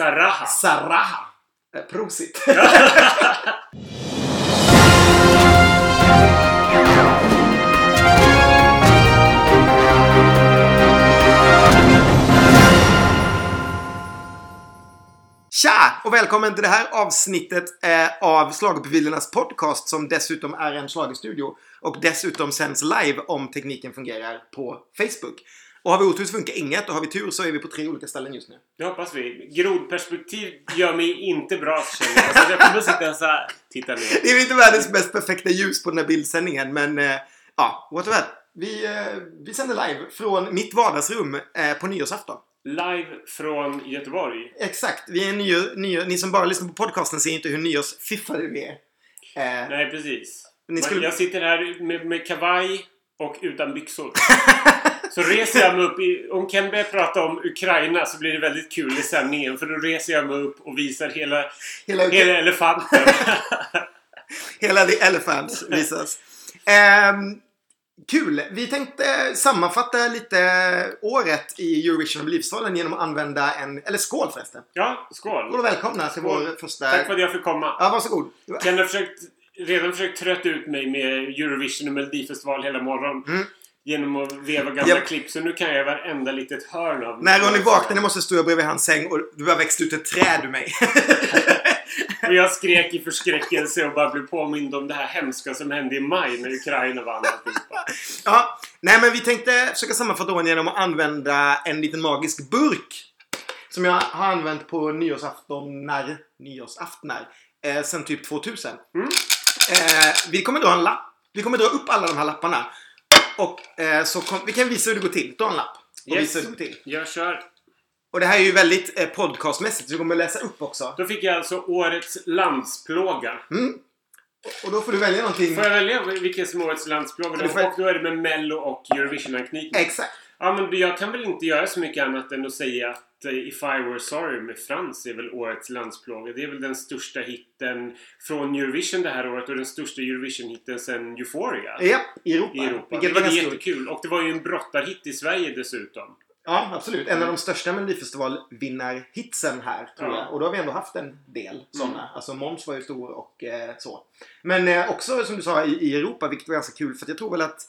Saraha. Saraha. Eh, Prosit. Tja! Och välkommen till det här avsnittet eh, av Schlagerprofilernas podcast som dessutom är en schlagerstudio och dessutom sänds live om tekniken fungerar på Facebook. Och har vi otur så funkar inget och har vi tur så är vi på tre olika ställen just nu. Det hoppas vi. Grodperspektiv gör mig inte bra känner jag. Så jag kommer sitta så här. Titta ner. Det är inte världens mest perfekta ljus på den här bildsändningen men eh, ja, whatever. Vi, eh, vi sänder live från mitt vardagsrum eh, på nyårsafton. Live från Göteborg. Exakt. Vi är nyår, nyår, ni som bara lyssnar på podcasten ser inte hur nyårsfiffade vi är. Eh, Nej, precis. Skulle- Jag sitter här med, med kavaj och utan byxor. Så reser jag mig upp. I, om Ken börjar prata om Ukraina så blir det väldigt kul i sändningen. För då reser jag mig upp och visar hela, hela, hela elefanten. hela The Elephants visas. Ehm, kul! Vi tänkte sammanfatta lite året i Eurovision Melodifestivalen genom att använda en... Eller skål förresten! Ja, skål. Skål och välkomna till Skål. vår första... Tack för att jag fick komma. Ja, varsågod. Ken har försökt, redan försökt trötta ut mig med Eurovision och Melodifestival hela morgonen. Mm. Genom att veva gamla Japp. klipp. Så nu kan jag varenda litet hörn av När Ronny vaknade måste jag stå bredvid hans säng och du har växt ut ett träd ur mig. Och jag skrek i förskräckelse och bara blev påmind om det här hemska som hände i maj när Ukraina vann alltihopa. Ja, nej men vi tänkte försöka sammanfatta åren genom att använda en liten magisk burk. Som jag har använt på nyårsaftonar, nyårsaftnar, eh, sen typ 2000. Mm. Eh, vi kommer dra en lapp. Vi kommer dra upp alla de här lapparna. Och eh, så kom, vi kan visa hur det går till. Dra en lapp. Och Yes. visa hur det går till. Jag kör. Och det här är ju väldigt eh, podcastmässigt så vi kommer läsa upp också. Då fick jag alltså årets landsplåga. Mm. Och då får du välja någonting. Får jag välja vilken som är årets landsplåga? Du Då? får- Och då är det med Mello och Eurovision-anknytning. Exakt. Ja, men jag kan väl inte göra så mycket annat än att säga att eh, If I Were Sorry med Frans är väl årets landsplåga. Det är väl den största hitten från Eurovision det här året och den största Eurovision-hitten sen Euphoria. Ja, i Europa. I Europa. Vilket Vilket var är jättekul. Och det var ju en brottarhit i Sverige dessutom. Ja, absolut. En av de största Melodifestival-vinnarhitsen här, tror Ja. jag. Och då har vi ändå haft en del sådana. Mm. Alltså Måns var ju stor och eh, så. Men eh, också, som du sa, i, i Europa, vilket var ganska kul. För att jag tror väl att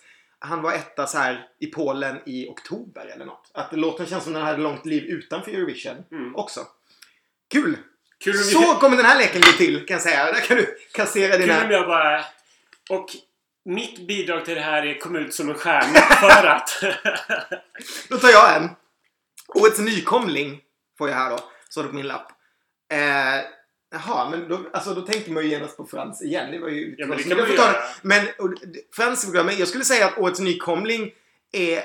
han var etta så här i Polen i oktober eller något. Att låten känns som den hade långt liv utanför Eurovision Mm. också. Kul! Kul Så jag, kommer den här leken gå till, kan jag säga. Där kan du kassera kul om dina... jag bara... Och mitt bidrag till det här är kom ut som en stjärna för att... Då tar jag en. Årets nykomling får jag här då. Står det på min lapp. Eh, jaha, men då, alltså, då tänkte man ju genast på Frans igen. Det var ju... Ja, men det kan man ju göra. det. Men och, Frans men jag skulle säga att Årets nykomling är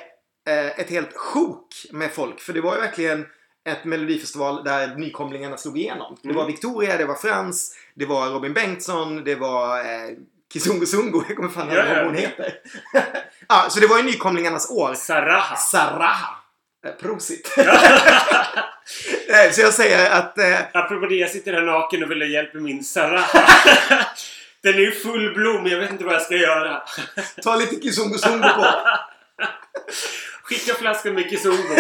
eh, ett helt sjok med folk. För det var ju verkligen ett melodifestival där nykomlingarna slog igenom. Det Mm. var Victoria, det var Frans, det var Robin Bengtsson, det var eh, Kizungu Zungu. Jag kommer fan ihåg vad hon heter. ja, så det var ju nykomlingarnas år. Saraha. Saraha. Eh, Prosit. Eh, Så jag säger att... Eh, Apropå det, jag sitter här naken och vill ha hjälp med min Saraha. Den är ju full blom, jag vet inte vad jag ska göra. ta lite Kizungu Zungu på. Skicka flaskan med Kizungo.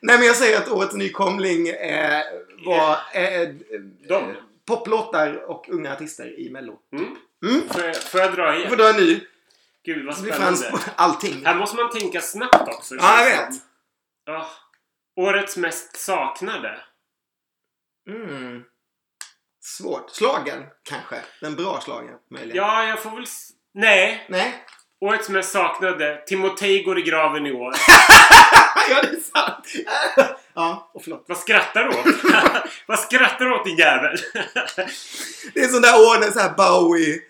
Nej men jag säger att årets nykomling eh, var eh, De. poplåtar och unga artister i Mello. Mm. Mm. Får, jag, får jag dra Du igen? får dra en ny. Gud vad spännande. allting. Här måste man tänka snabbt också. Ja, jag vet. Ja. Årets mest saknade. Mm. Svårt. Slagen kanske. Den bra slagen möjligen. Ja, jag får väl... Nej. Nej. Årets mest saknade. Timotej går i graven i år. ja det är sant. ja, och förlåt. Vad skrattar du åt? vad skrattar du åt din jävel? Det är sån där år när så här Bowie,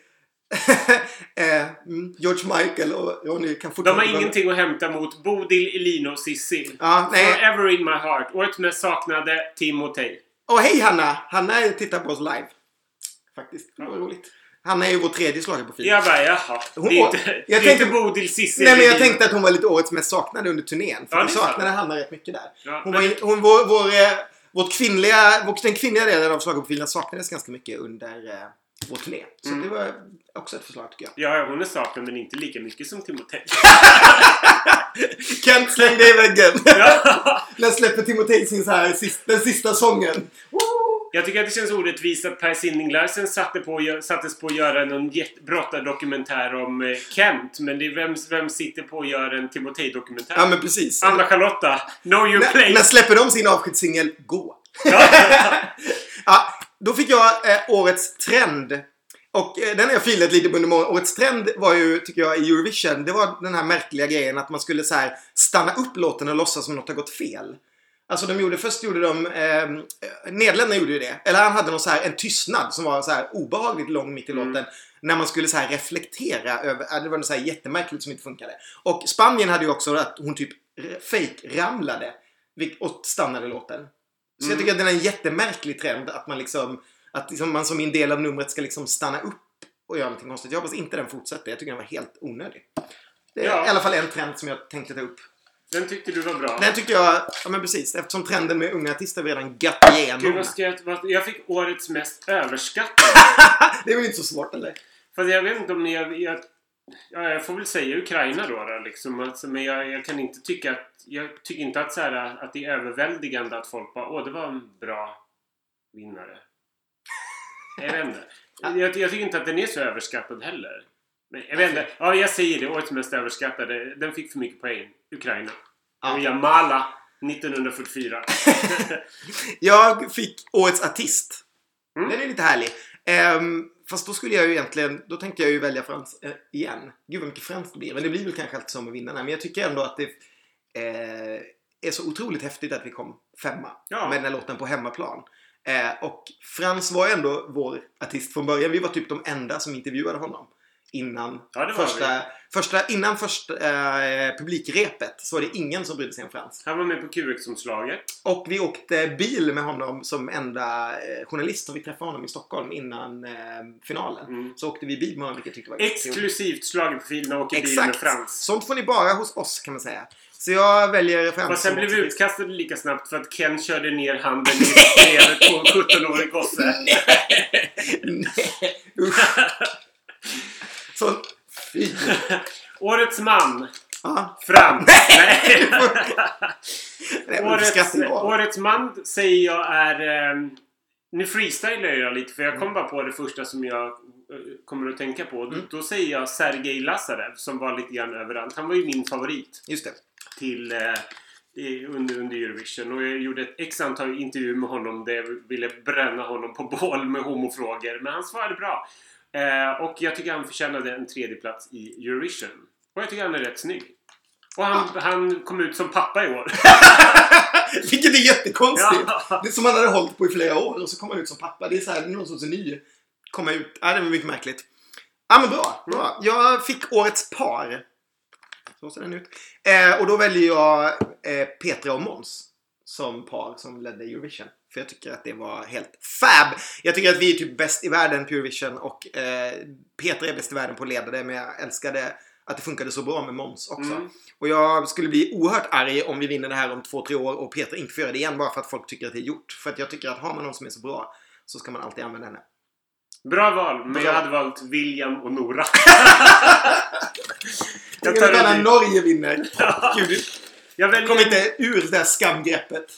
George Michael och Ronny kan De fortfarande... har ingenting att hämta mot Bodil, Elina och Cissi. Ja, nej. Forever in my heart. Årets mest saknade Timotej. Och hej Hanna! Hanna tittar på oss live. Faktiskt. Det var roligt. Hanna är ju vår tredje schlagerprofil. Jag bara, jaha. Hon det är inte, jag det är tänkte- inte Bodil, Cissi Nej men jag tänkte att hon var lite årets mest saknade under turnén. För Ja, vi är sant. saknade Hanna rätt mycket där. Ja, Hon men- var, hon, vår, vår, eh, vårt kvinnliga, vår, den kvinnliga delen av schlagerprofilerna saknades ganska mycket under, vår turné. Så Mm. det var också ett förslag tycker jag. Ja, hon är saknad men inte lika mycket som Timotej. Kent släng dig i väggen! När släpper Timotej sin så här, sist, den sista sången? Jag tycker att det känns orättvist att Per Sinding Larsen satte på, sattes på att göra någon brottardokumentär om eh, Kent. Men det är vem, vem sitter på att göra en Timotej-dokumentär? Ja men precis. Anna-Charlotta, know your place! när släpper de sin avskedssingel Gå? Ja. Då fick jag eh, årets trend. Och eh, den har jag filat lite på under morgonen. Årets trend var ju, tycker jag, i Eurovision. Det var den här märkliga grejen att man skulle så här stanna upp låten och låtsas som något har gått fel. Alltså de gjorde, först gjorde de, eh, Nederländerna gjorde ju det. Eller han hade någon så här, en tystnad som var så här obehagligt lång mitt i Mm. låten. När man skulle så här reflektera över, det var något så här jättemärkligt som inte funkade. Och Spanien hade ju också att hon typ fake ramlade och stannade låten. Så jag Mm. tycker att det är en jättemärklig trend att man liksom, att liksom man som en del av numret ska liksom stanna upp och göra någonting konstigt. Jag hoppas inte den fortsätter. Jag tycker den var helt onödig. Det är Ja. i alla fall en trend som jag tänkte ta upp. Den tyckte du var bra. Den tyckte jag, ja men precis, eftersom trenden med unga artister redan gött Gud, igenom. vad ska jag, jag fick årets mest överskattade. det är väl inte så svårt eller? Fast jag vet inte om ni... Jag, jag, ja, jag får väl säga Ukraina då. då liksom. alltså, men jag, jag kan inte tycka att... Jag tycker inte att, så här, att det är överväldigande att folk bara Åh, det var en bra vinnare. Jag vet inte. Jag, jag tycker inte att den är så överskattad heller. Men jag vet inte. Ja, jag säger det. Årets mest överskattade. Den fick för mycket poäng. Ukraina. Ja. Jamala 1944. Jag fick Årets Artist. Mm. Den är lite härlig. Ehm, fast då skulle jag ju egentligen, då tänkte jag ju välja Frans eh, igen. Gud vad mycket franskt det blir. Men det blir väl kanske alltid så med vinnarna. Men jag tycker ändå att det eh, är så otroligt häftigt att vi kom femma Ja. med den här låten på hemmaplan. Eh, och Frans var ju ändå vår artist från början. Vi var typ de enda som intervjuade honom. Innan Ja, första, första, innan första eh, publikrepet så var det ingen som brydde sig om Frans. Han var med på QX-omslaget. Och vi åkte bil med honom som enda eh, journalist och vi träffade honom i Stockholm innan eh, finalen. Mm. Så åkte vi bil med honom vilket jag tyckte var. Exklusivt schlagerprofilerna åker bil med Exakt! Frans. Sånt får ni bara hos oss kan man säga. Så jag väljer Frans Fast sen som blev vi utkastade lika snabbt för att Ken körde ner handen i skrevet på en 17-årig gosse. Nej, usch. Så, fy. Årets man. Ja. Frans. Nej. Årets, årets man säger jag är... ehm, nu freestylar jag lite för jag kom bara på det första som jag eh, kommer att tänka på. Då, Mm. då säger jag Sergej Lazarev som var lite grann överallt. Han var ju min favorit. Just det. till eh, under, under Eurovision. Och jag gjorde ett x antal intervjuer med honom där jag ville bränna honom på bål med homofrågor. Men han svarade bra. Eh, och jag tycker han förtjänade en tredje plats i Eurovision. Och jag tycker han är rätt snygg. Och han, han kom ut som pappa i år. Vilket är jättekonstigt. Ja. Det är som han hade hållit på i flera år och så kom han ut som pappa. Det är så här, någon sorts ny. Komma ut. Ja, det var mycket märkligt. Ja, men bra. bra. Jag fick årets par. Så ser den ut. Eh, och då väljer jag eh, Petra och Måns som par som ledde Eurovision. För jag tycker att det var helt fab. Jag tycker att vi är typ bäst i världen på Eurovision och eh, Petra är bäst i världen på att leda det. Men jag älskade att det funkade så bra med Måns också. Mm. Och jag skulle bli oerhört arg om vi vinner det här om två, tre år och Petra inte får göra det igen bara för att folk tycker att det är gjort. För att jag tycker att har man någon som är så bra så ska man alltid använda henne. Bra val, men jag hade valt William och Nora. Jag tar gärna. Norge vinner. Gud, Jag kom väljer inte ur det där skamgreppet.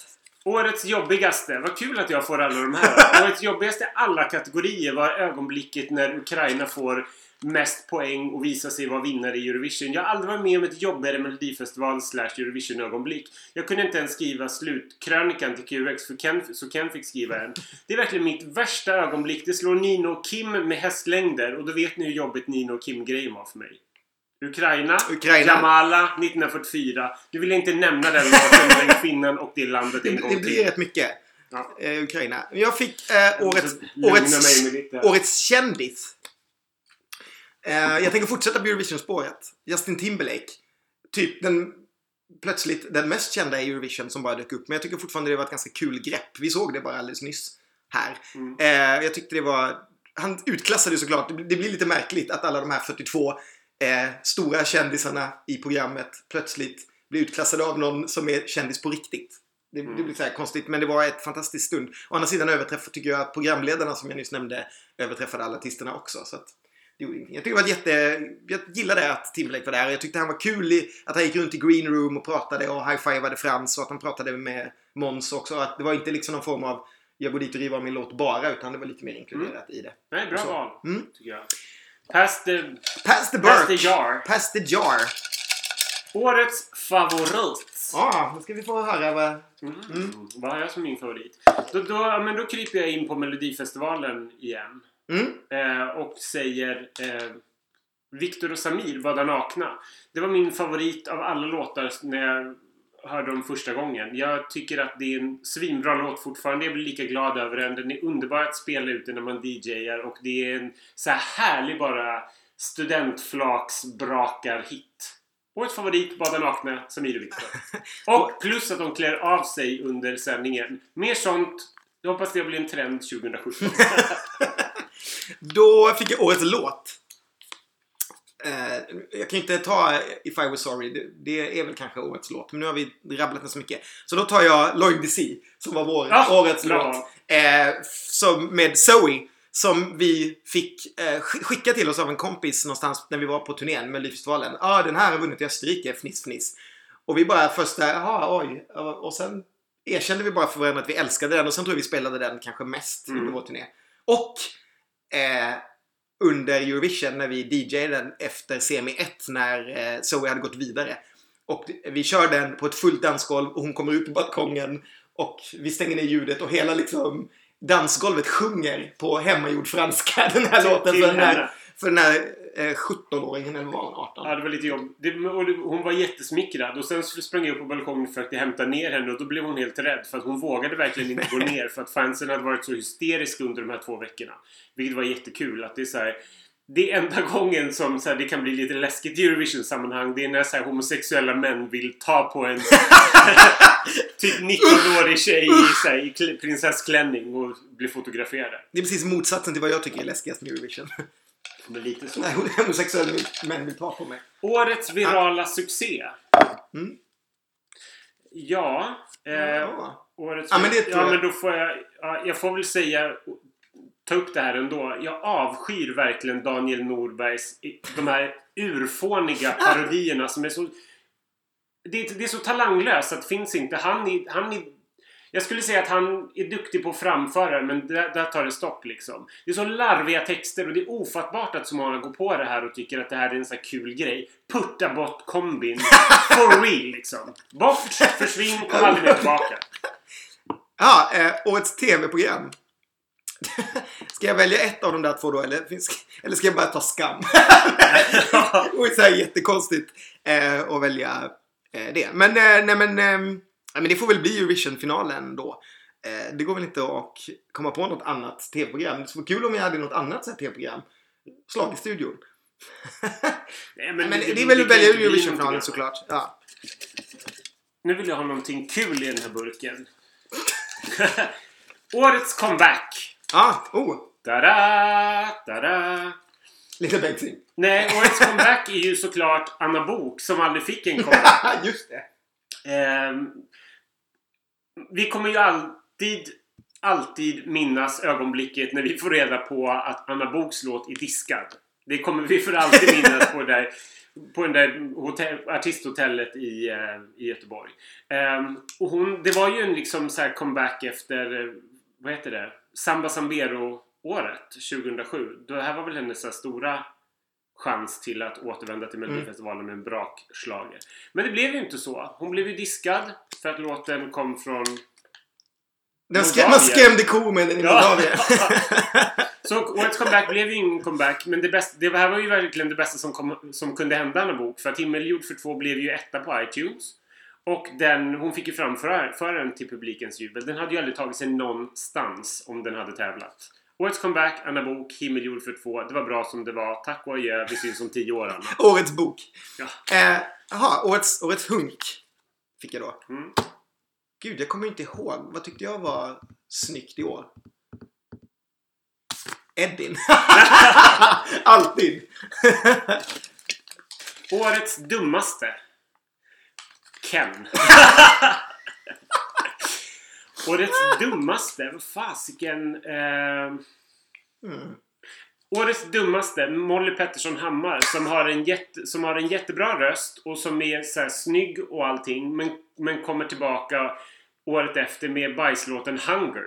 Årets jobbigaste. Vad kul att jag får alla de här. Årets jobbigaste i alla kategorier var ögonblicket när Ukraina får mest poäng och visar sig vara vinnare i Eurovision. Jag har aldrig varit med om ett jobbigare Melodifestival slash Eurovision ögonblick. Jag kunde inte ens skriva slutkrönikan till QX för Ken, så Ken fick skriva en. Det är verkligen mitt värsta ögonblick. Det slår Nino och Kim med hästlängder och då vet ni hur jobbigt Nino och Kim-grejen var för mig. Ukraina, Ukraina. Jamala 1944. Nu vill jag inte nämna den låten, den kvinnan och det landet Det, en gång det till. blir rätt mycket. Ja. Eh, Ukraina. Jag fick eh, årets, lugna årets, årets kändis. Eh, jag tänker fortsätta på Eurovision-spåret. Justin Timberlake. Typ den plötsligt den mest kända i Eurovision som bara dök upp. Men jag tycker fortfarande det var ett ganska kul grepp. Vi såg det bara alldeles nyss här. Mm. Eh, jag tyckte det var... Han utklassade ju såklart. Det det blir lite märkligt att alla de här 42 eh, stora kändisarna i programmet plötsligt blir utklassade av någon som är kändis på riktigt. Det, det blir så här konstigt, men det var ett fantastiskt stund. Å andra sidan överträffade, tycker jag, att programledarna som jag nyss nämnde överträffade alla artisterna också. Så att, det gjorde ingenting. Jag tycker det var jätte... Jag gillade att Timberlake var där. Jag tyckte han var kul i, att han gick runt i green room och pratade och high-fivade Frans och att han pratade med Måns också. Att det var inte liksom någon form av jag går dit och river av min låt bara, utan det var lite mer inkluderat i det. Nej, bra Så. val. Mm. Tycker jag. Pass the, Pass the pass Burke! the jar. Pass the jar! Årets favorit. Ja, ah, nu ska vi få höra vad... Mm. Vad har jag som min favorit? Då, då, men då kryper jag in på Melodifestivalen igen. Mm. Eh, och säger eh, Viktor och Samir, Bada nakna. Det var min favorit av alla låtar när jag hörde dem första gången. Jag tycker att det är en svinbra låt fortfarande. Jag blir lika glad över den. Den är underbar att spela ute när man DJar och det är en så här härlig bara studentflaksbrakar-hit. Årets favorit, Bada nakna, Samir och Viktor. Och plus att de klär av sig under sändningen. Mer sånt. Jag hoppas det blir en trend 2017. Då fick jag årets låt. Eh, jag kan inte ta If I Was Sorry. Det, det är väl kanske årets låt. Men nu har vi rabblat den så mycket. Så då tar jag Lloyd DC. Som var vår Ja, årets bra. låt. Eh, som med Zoe. Som vi fick eh, sk- skicka till oss av en kompis någonstans när vi var på turnén med Melodifestivalen. Ja, ah, den här har vunnit i Österrike. Fniss, fniss. Och vi bara första, jaha, oj. Och sen erkände vi bara för varandra att vi älskade den. Och sen tror jag vi spelade den kanske mest Mm. under vår turné. Och eh, under Eurovision när vi DJade den efter semi 1 när eh, Zoe hade gått vidare. Och vi kör den på ett fullt dansgolv och hon kommer ut på balkongen och vi stänger ner ljudet och hela liksom dansgolvet sjunger på hemmagjord franska den här Till- låten för den här, för den här 17-åringen eller var hon 18? Ja, det var lite jobb. Det, och det, hon var jättesmickrad och sen sprang jag upp på balkongen och försökte hämta ner henne och då blev hon helt rädd för att hon vågade verkligen inte gå ner för att fansen hade varit så hysteriska under de här två veckorna. Vilket var jättekul att det är så här. Det är enda gången som så här, det kan bli lite läskigt i Eurovision-sammanhang. Det är när så här, homosexuella män vill ta på en typ 19-årig tjej i, så här, i kl- prinsessklänning och bli fotograferade. Det är precis motsatsen till vad jag tycker är läskigast med Eurovision. Men lite så. När homosexuella män vill ta på mig. Årets virala succé. Mm. Ja. Eh, Ja. årets Ja, men det tror ja, jag. men då får jag... Ja, jag får väl säga... Ta upp det här ändå. Jag avskyr verkligen Daniel Norbergs... De här urfåniga parodierna som är så... Det är, det är så talanglöst att det finns inte. Han är, han är... Jag skulle säga att han är duktig på att framföra men där, där tar det stopp liksom. Det är så larviga texter och det är ofattbart att så många går på det här och tycker att det här är en sån här kul grej. Putta bort kombin. For real liksom. Bort, försvinn, kom aldrig mer tillbaka. Ja, eh, årets tv-program. ska jag välja ett av de där två då eller, eller ska jag bara ta skam? det vore så här jättekonstigt eh, att välja eh, det. Men, eh, nej, men, eh, nej, men det får väl bli Eurovision-finalen då. Eh, det går väl inte att komma på något annat tv-program. Det vara kul om vi hade något annat tv-program. Slag i studion. Nej, Men, det- det, det är väl att välja Eurovision-finalen såklart. Ja. Nu vill jag ha någonting kul i den här burken. Årets comeback. Ah, oh, Da-da, da-da. lite Bengtzing. Nej, årets comeback är ju såklart Anna Bok som aldrig fick en comeback. Just det. Ehm, vi kommer ju alltid, alltid minnas ögonblicket när vi får reda på att Anna Boks låt är diskad. Det kommer vi för alltid minnas på, det där, på den där hotell, artisthotellet i, eh, i Göteborg. Um, och hon, det var ju en liksom så här comeback efter, eh, vad heter det, Samba Sambero-året 2007. Det här var väl hennes stora chans till att återvända till Melodifestivalen med en brakschlager. Men det blev ju inte så. Hon blev ju diskad för att låten kom från... Den skräm, man skrämde den i Ja. Moldavien. Så årets comeback blev ju ingen comeback. Men det, bästa, det här var ju verkligen det bästa som, kom, som kunde hända Anna Bok. För att Himmeljord för två blev ju etta på iTunes. Och den, hon fick ju framföra för den till publikens jubel. Den hade ju aldrig tagit sig någonstans om den hade tävlat. Årets comeback, Anna Bok, Himmeljord för två. Det var bra som det var. Tack och adjö. Vi syns om tio år, Anna. Årets bok. Ja. Eh, Jaha, årets, årets hunk. Fick jag då. Mm. Gud, jag kommer inte ihåg. Vad tyckte jag var snyggt i år? Edin. Alltid. Årets dummaste. Ken. Årets dummaste, vad fasiken. Eh, Mm. årets dummaste, Molly Pettersson Hammar, som har en, jätte, som har en jättebra röst och som är så här snygg och allting. Men, men kommer tillbaka året efter med bajslåten Hunger.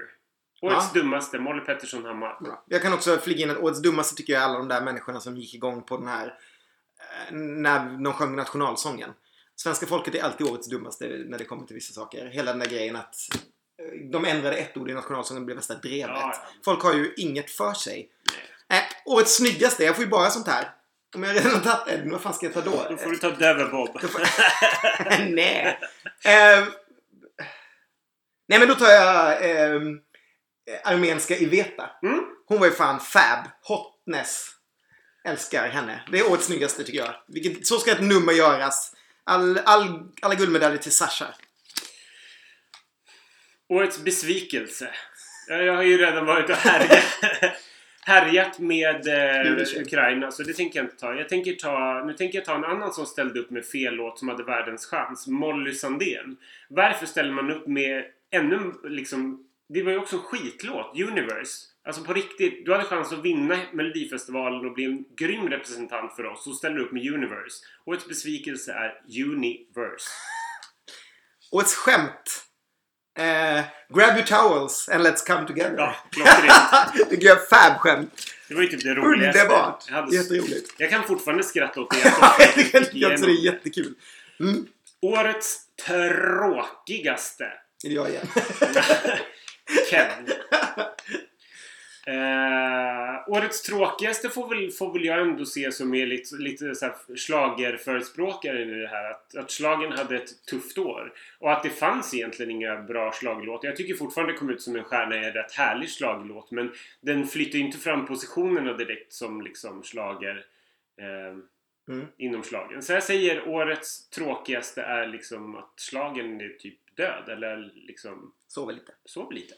Årets dummaste, Molly Pettersson Hammar. Bra. Jag kan också flyga in att årets dummaste tycker jag är alla de där människorna som gick igång på den här eh, när de sjöng nationalsången. Svenska folket är alltid årets dummaste när det kommer till vissa saker. Hela den där grejen att de ändrade ett ord i nationalsången blev värsta drevet. Ja, ja. Folk har ju inget för sig. Äh, årets snyggaste, jag får ju bara sånt här. Om jag redan har tagit en, vad fan ska jag ta då? Då får du ta Döve Bob. Nej. Ehm, nej men då tar jag ehm, armenska Iveta. Mm. Hon var ju fan fab. Hotness. Älskar henne. Det är årets snyggaste tycker jag. Vilket, så ska ett nummer göras. All, all, alla guldmedaljer till Sasha. Årets besvikelse. Jag har ju redan varit och härjat, härjat med eh. Ukraina så det tänker jag inte ta. Jag tänker ta. Nu tänker jag ta en annan som ställde upp med fel låt som hade världens chans. Molly Sandén. Varför ställer man upp med ännu liksom... Det var ju också en skitlåt. Universe. Alltså på riktigt. Du hade chans att vinna Melodifestivalen och bli en grym representant för oss. Så ställer du upp med Universe. Årets besvikelse är Universe. Årets skämt. Eh, grab your towels and let's come together. Ja, klockrent. jag är fab-skämt. Det var ju typ det roligaste. Underbart. Jag, hade, Jätteroligt. jag kan fortfarande skratta åt det. jag tycker också det är jättekul. Mm. Årets tråkigaste. Är det jag igen? Ken. Eh, årets tråkigaste får väl, får väl jag ändå se som är lite, lite så här schlagerförespråkare i det här. Att, att slagen hade ett tufft år. Och att det fanns egentligen inga bra schlagerlåtar. Jag tycker fortfarande kom ut som en stjärna i en rätt härlig schlagerlåt. Men den flyttar inte fram positionerna direkt som liksom slager eh, Mm. inom slagen. Så jag säger årets tråkigaste är liksom att slagen är typ död. Eller liksom Sover lite. Sov lite.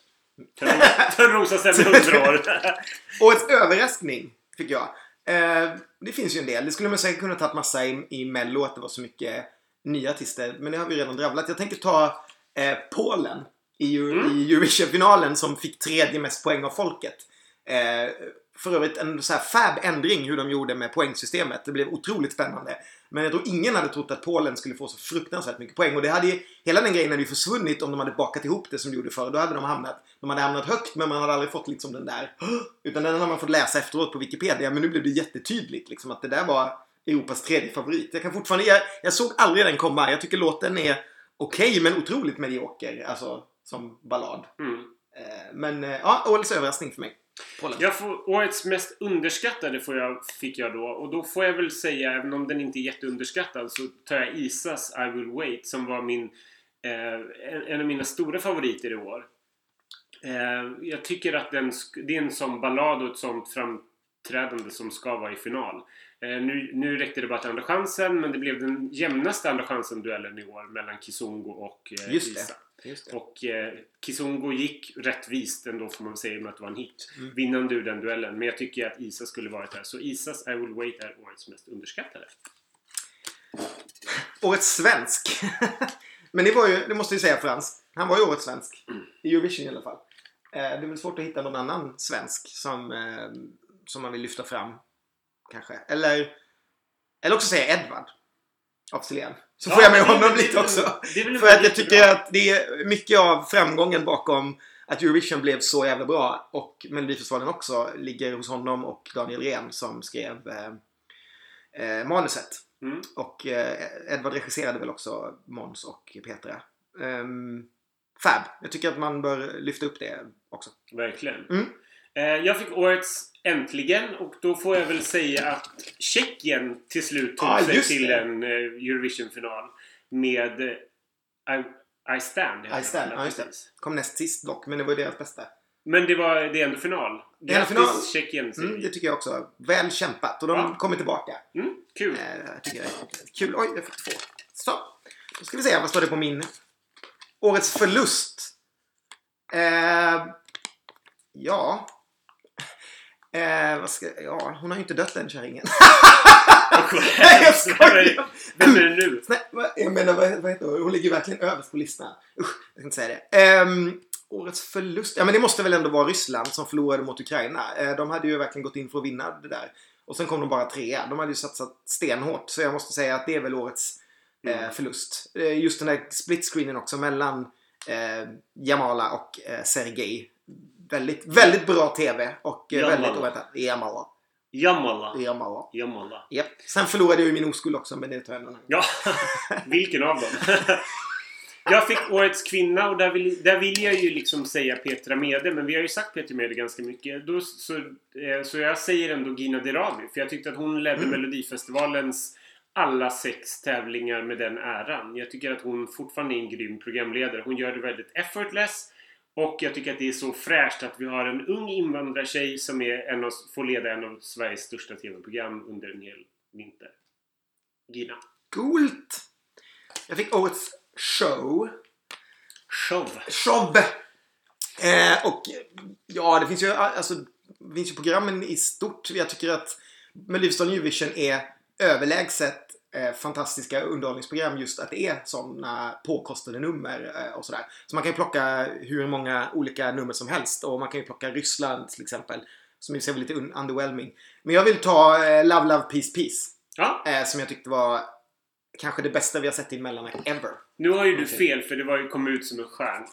Törn- Törnrosas efter hundra år. Årets överraskning, tycker jag. Eh, det finns ju en del. Det skulle man säkert kunna tagit massa i, i Mello att det var så mycket nya artister. Men det har vi redan dravlat. Jag tänker ta eh, Polen i, Mm. i Eurovision-finalen som fick tredje mest poäng av folket. Eh, för övrigt en så här fab ändring hur de gjorde med poängsystemet. Det blev otroligt spännande. Men jag tror ingen hade trott att Polen skulle få så fruktansvärt mycket poäng. Och det hade ju, hela den grejen hade ju försvunnit om de hade bakat ihop det som de gjorde förr. Då hade de hamnat, de hade hamnat högt men man hade aldrig fått liksom den där utan den har man fått läsa efteråt på Wikipedia. Men nu blev det jättetydligt liksom att det där var Europas tredje favorit. Jag kan fortfarande, jag, jag såg aldrig den komma. Jag tycker låten är okej men otroligt medioker. Alltså som ballad. Mm. Eh, men eh, ja, årets överraskning för mig. Polen. Jag får, årets mest underskattade får jag, fick jag då. Och då får jag väl säga, även om den inte är jätteunderskattad, så tar jag Isas I will wait som var min, eh, en, en av mina stora favoriter i år. Eh, jag tycker att den, det är en sån ballad och ett sånt framträdande som ska vara i final. Eh, nu, nu räckte det bara till Andra chansen, men det blev den jämnaste Andra chansen-duellen i år mellan Kizungo och eh. Isa. Just det. Och eh, Kizungo gick rättvist ändå får man säga i och med att det var en hit. Mm. Vinnande ur den duellen. Men jag tycker att Isa skulle varit här. Så Isas I will wait är årets mest underskattade. Årets svensk. men det var ju, det måste jag säga Frans. Han var ju årets svensk. I Eurovision i alla fall. Eh, det är väl svårt att hitta någon annan svensk som, eh, som man vill lyfta fram. Kanske. Eller, eller också säga Edvard. Av Silén. Så får jag med det- honom det- lite också. det en För att jag tycker bra- att det är mycket av framgången bakom att Eurovision blev så jävla bra och Melodifestivalen också ligger hos honom och Daniel Rehn som skrev eh, eh, manuset. Mm. Och eh, Edvard regisserade väl också Måns och Petra. Um, Fab. Jag tycker att man bör lyfta upp det också. Verkligen. Mm. Eh, jag fick årets Äntligen och då får jag väl säga att Tjeckien till slut tog Ah, sig till det. en eh, Eurovision-final med eh, I, I Stand. I Stand, ja, just det. Kom näst sist dock, men det var ju deras bästa. Men det var det är ändå final. Det är ändå final. Tjeckien Mm, det tycker jag också. Väl kämpat och de Ja. kommer tillbaka. Mm, kul. Är kul. Oj, jag fick två. Så. Då ska vi se, vad står det på min? Årets förlust. Eh, ja. Eh, ska, ja, hon har ju inte dött än kärringen. Nej, jag skojar. Vem är det nu? Nej, jag menar, vad, vad heter hon? Hon ligger verkligen överst på listan. Usch, jag ska inte säga det. Ehm, årets förlust? Ja men det måste väl ändå vara Ryssland som förlorade mot Ukraina. Eh, de hade ju verkligen gått in för att vinna det där. Och sen kom de bara trea. De hade ju satsat stenhårt. Så jag måste säga att det är väl årets eh, Mm. förlust. Eh, just den där split-screenen också mellan Jamala och Sergej. Väldigt, väldigt bra TV och eh, Jamala. väldigt oväntat. Jamala. Jamala. Jamala. Jamala. Japp. Sen förlorade jag ju min oskuld också men det tar jag. Ja, vilken av dem? Jag fick Årets kvinna och där vill, där vill jag ju liksom säga Petra Mede. Men vi har ju sagt Petra Mede ganska mycket. Då, så, eh, så jag säger ändå Gina Dirawi. För jag tyckte att hon ledde Mm. Melodifestivalens alla sex tävlingar med den äran. Jag tycker att hon fortfarande är en grym programledare. Hon gör det väldigt effortless. Och jag tycker att det är så fräscht att vi har en ung invandrartjej som är en av, får leda en av Sveriges största TV-program under en hel vinter. Gina. Coolt! Jag fick årets show. Show. Show! Eh, och ja, det finns ju alltså, det finns ju programmen i stort. Jag tycker att Melodifestivalen Eurovision är överlägset eh, fantastiska underhållningsprogram just att det är sådana påkostade nummer eh, och sådär. Så man kan ju plocka hur många olika nummer som helst och man kan ju plocka Ryssland till exempel. Som ju ser lite un- underwhelming. Men jag vill ta eh, Love Love Peace Peace. Ja, som jag tyckte var kanske det bästa vi har sett i Mellan ever. nu har ju du Okej. fel för det var ju kom ut som en stjärn.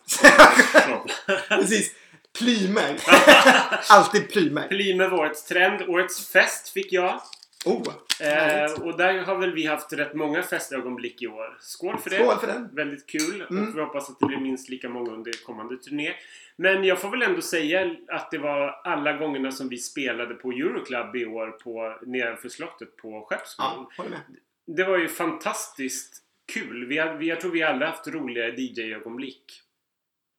Precis. Plymer. Alltid plymer. Plymer var årets trend. Årets fest fick jag. Oh. Eh, och där har väl vi haft rätt många festögonblick i år. Skål för det! Skål för den. Väldigt kul. Mm. Och vi hoppas att det blir minst lika många under kommande turné. Men jag får väl ändå säga att det var alla gångerna som vi spelade på Euroclub i år på, nedanför slottet på Skeppsbron. Ja. Det var ju fantastiskt kul. Vi har, vi, jag tror vi alla haft roliga DJ-ögonblick.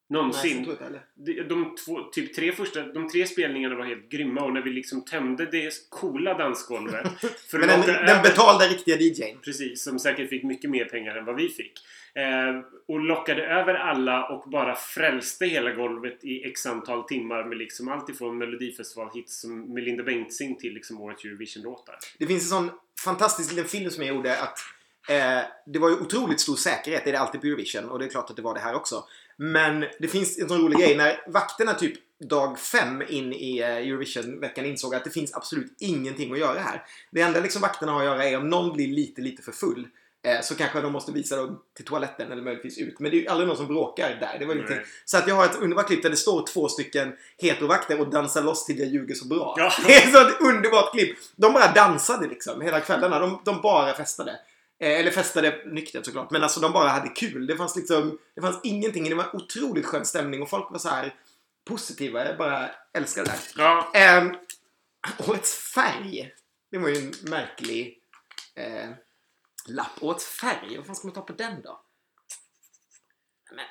Någonsin. inte De, de, två, typ tre första, de tre spelningarna var helt grymma och när vi liksom tömde det coola dansgolvet. För Men den, den betalda riktiga DJn. Precis, som säkert fick mycket mer pengar än vad vi fick. Eh, och lockade över alla och bara frälste hela golvet i x antal timmar med liksom allt ifrån Melodifestival-hits som Melinda Bengtzing till liksom årets Eurovision-låtar. Det finns en sån fantastisk liten film som jag gjorde att eh, det var ju otroligt stor säkerhet. Det är det alltid på Eurovision och det är klart att det var det här också. Men det finns en sån rolig grej när vakterna typ dag fem in i eh, Eurovision-veckan insåg att det finns absolut ingenting att göra här. Det enda liksom vakterna har att göra är om någon blir lite, lite för full. Eh, så kanske de måste visa dem till toaletten eller möjligtvis ut. Men det är ju aldrig någon som bråkar där. Det var ingenting. Så att jag har ett underbart klipp där det står två stycken heterovakter och dansar loss till jag ljuger så bra. Ja. Det är så ett underbart klipp. De bara dansade liksom hela kvällarna. De, de bara festade. Eh, eller festade nyktert såklart. Men alltså de bara hade kul. Det fanns liksom, det fanns ingenting. Det var otroligt skön stämning och folk var så här positiva. Jag bara älskar det där. Ja, Eh, årets färg. Det var ju en märklig eh, lapp. Årets färg. Vad fan ska man ta på den då? Men,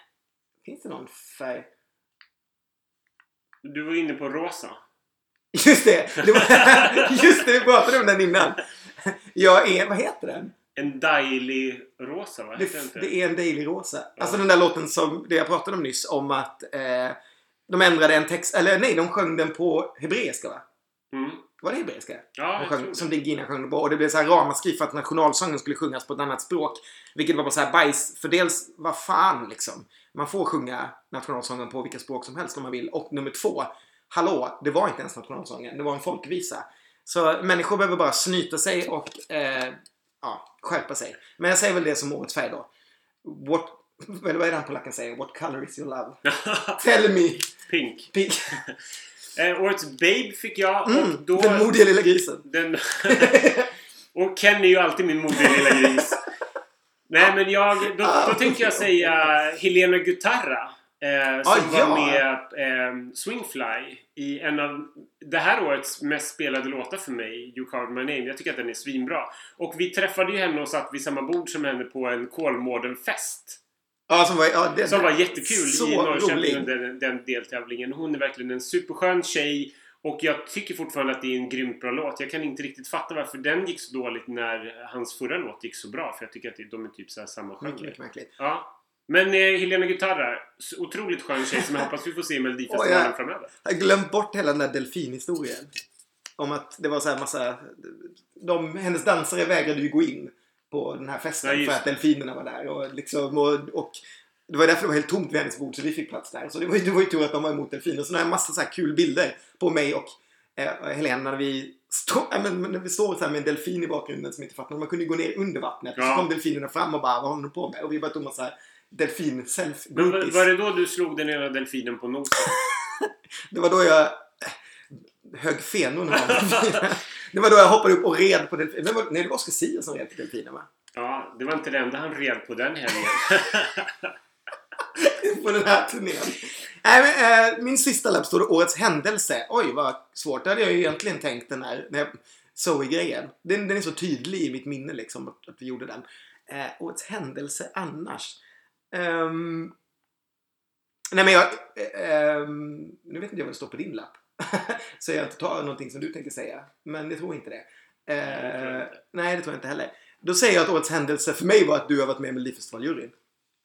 finns det någon färg? du var inne på rosa. Just det! det var, just det, vi pratade om den innan. Jag är, vad heter den? En Daily rosa, va? Det, det är en Daily Rosa. Alltså den där låten som det jag pratade om nyss om att eh, de ändrade en text, eller nej, de sjöng den på hebreiska va? Mm. Var det hebreiska? Ja, De sjöng, som. Digina sjöng på. Och det blev så här ramaskri för att nationalsången skulle sjungas på ett annat språk. Vilket var bara så här bajs. För dels, vad fan liksom. Man får sjunga nationalsången på vilka språk som helst om man vill. Och nummer två, hallå, det var inte ens nationalsången. Det var en folkvisa. Så människor behöver bara snyta sig och eh, ja, skärpa sig. Men jag säger väl det som årets färg då. What, vad är det han polacken säger? What color is your love? Tell me! Pink. Pink. Eh, årets Babe fick jag och Mm, då... Den modiga lilla grisen. Den... och Ken är ju alltid min modiga lilla gris. Nej men jag, då, Ah, då tänkte jag säga Helena Gutarra. Eh, som Ah, ja. var med eh, Swingfly i en av det här årets mest spelade låtar för mig, You Carved My Name. Jag tycker att den är svinbra. Och vi träffade ju henne och satt vid samma bord som henne på en Kolmården-fest. Ja, som var, ja, det, Som var jättekul i Norrköping under den, den deltävlingen. Hon är verkligen en superskön tjej. Och jag tycker fortfarande att det är en grymt bra låt. Jag kan inte riktigt fatta varför den gick så dåligt när hans förra låt gick så bra. För jag tycker att de är typ så samma genre. mycket märkligt. Ja. Men eh, Helena Guitarra, otroligt skön tjej som jag hoppas vi får se i Melodifestivalen Oj, ja. framöver. Jag har glömt bort hela den där delfinhistorien. Om att det var så här massa... De, hennes dansare vägrade ju gå in på den här festen just för att delfinerna var där. Och, liksom, och, och Det var därför det var helt tomt vid hennes bord så vi fick plats där. Så det var, det var ju tur att de var emot delfiner. Så har jag massa så här kul bilder på mig och eh, Helena när vi, stå, äh, men, när vi står så här med en delfin i bakgrunden som inte fattar. Man kunde ju gå ner under vattnet. Ja. Så kom delfinerna fram och bara vad håller ni på med? Och vi bara tog massa Men var, var det då du slog den ena delfinen på nosen? Det var då jag eh, högg fenorna. Det var då jag hoppade upp och red på delfinen. Nej, det var Oscar Sia som red på delfinen va? Ja, det var inte det enda han red på den helgen. på den här turnén. Nej, men, eh, min sista lapp står Årets händelse. Oj, vad svårt. Det hade jag ju egentligen tänkt den här Zoe-grejen. Den, den är så tydlig i mitt minne liksom att, att vi gjorde den. Eh, årets händelse annars. Ehm, nej men jag... ehm, nu vet inte jag vad det står på din lapp. så jag inte tar någonting som du tänker säga. Men jag tror inte det. Nej, det tror jag Eh, inte. nej, det tror jag inte heller. Då säger jag att årets händelse för mig var att du har varit med i Melodifestivaljuryn.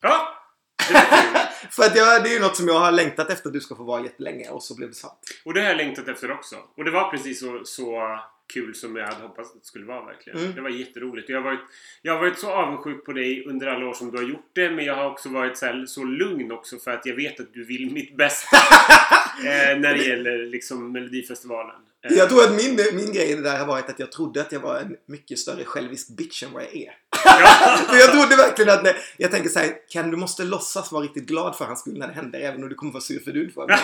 Ja! För att jag, det är ju något som jag har längtat efter att du ska få vara jättelänge och så blev det sant. Och det har jag längtat efter också. Och det var precis så, så kul som jag hade hoppats att det skulle vara verkligen. Mm. Det var jätteroligt. Jag, har varit, jag har varit så avundsjuk på dig under alla år som du har gjort det. Men jag har också varit så, här, så lugn också för att jag vet att du vill mitt bästa. eh, när det gäller liksom Melodifestivalen. Eh, Jag tror att min, min grej i det där har varit att jag trodde att jag var en mycket större självisk bitch än vad jag är. ja, För jag trodde verkligen att när, jag tänker så här, Ken du måste låtsas vara riktigt glad för hans skull när det händer även om du kommer vara sur för du vara med.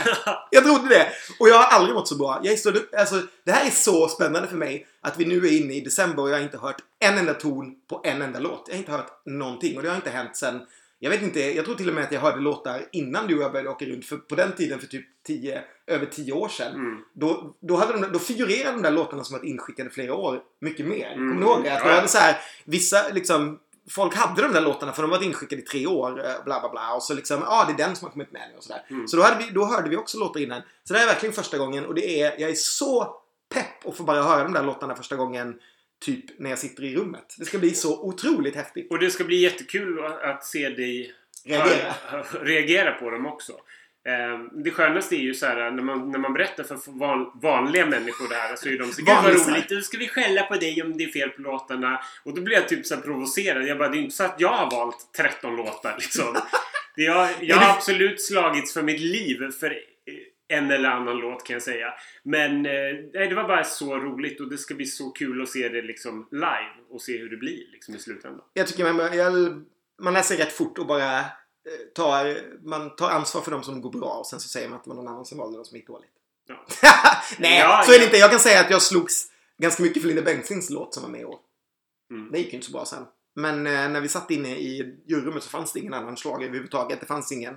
Jag trodde det. Och jag har aldrig mått så bra. Jag är så, alltså, det här är så spännande för mig att vi nu är inne i december och jag har inte hört en enda ton på en enda låt. Jag har inte hört någonting och det har inte hänt sen jag vet inte, jag tror till och med att jag hörde låtar innan du och jag började åka runt. För på den tiden, för typ 10, över 10 år sedan, Mm. då, då, hade de, då figurerade de där låtarna som varit inskickade flera år mycket mer. Mm. Kommer du ihåg det? Att Ja, hade så här, vissa liksom, folk hade de där låtarna för de varit inskickade i tre år, eh, bla bla bla. Och så liksom, ja ah, det är den som har kommit med nu och sådär. Mm. Så då, hade vi, då hörde vi också låtar innan. Så det här är verkligen första gången och det är, jag är så pepp att få bara höra de där låtarna första gången. Typ när jag sitter i rummet. Det ska bli så otroligt häftigt. Och det ska bli jättekul att, att se dig Reagera. hör- reagera på dem också. Eh, det skönaste är ju så här när man, när man berättar för van, vanliga människor det här så är de så Gud vad roligt, nu ska vi skälla på dig om det är fel på låtarna. Och då blir jag typ så provocerad. Jag bara, det är inte så att jag har valt 13 låtar liksom. Jag, jag har absolut slagits för mitt liv för en eller annan låt kan jag säga. Men eh, det var bara så roligt och det ska bli så kul att se det liksom live och se hur det blir liksom i slutändan. Jag tycker man, jag, man läser rätt fort och bara eh, tar, man tar ansvar för dem som går bra och sen så säger man att det var någon annan som valde dem som gick dåligt. Ja. Nej, Ja, så är det ja. inte. Jag kan säga att jag slogs ganska mycket för Linda Bengtzings låt som var med i år. Mm. Det gick ju inte så bra sen. Men eh, när vi satt inne i juryrummet så fanns det ingen annan slag överhuvudtaget. Det fanns ingen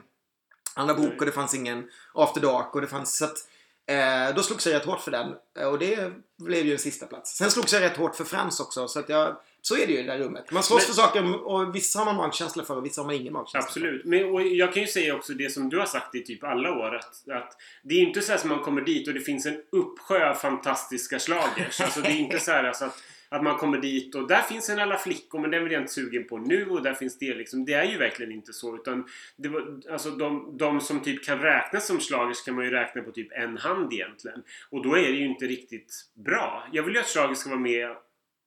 Anna Bok och det fanns ingen After Dark och det fanns så att eh, då slogs jag rätt hårt för den och det blev ju en sista plats. Sen slogs jag rätt hårt för Frans också så att jag så är det ju i det där rummet. Man slåss Men- för saker och vissa har man magkänsla för och vissa har man ingen magkänsla Absolut. Men, och jag kan ju säga också det som du har sagt i typ alla år. Att, att det är inte så som man kommer dit och det finns en uppsjö av fantastiska schlagers. alltså det är inte så här alltså att, att man kommer dit och där finns en alla flickor men den vill jag inte sugen på nu och där finns det liksom. Det är ju verkligen inte så. Utan det var, alltså de, de som typ kan räknas som schlagers kan man ju räkna på typ en hand egentligen. Och då är det ju inte riktigt bra. Jag vill ju att schlagers ska vara med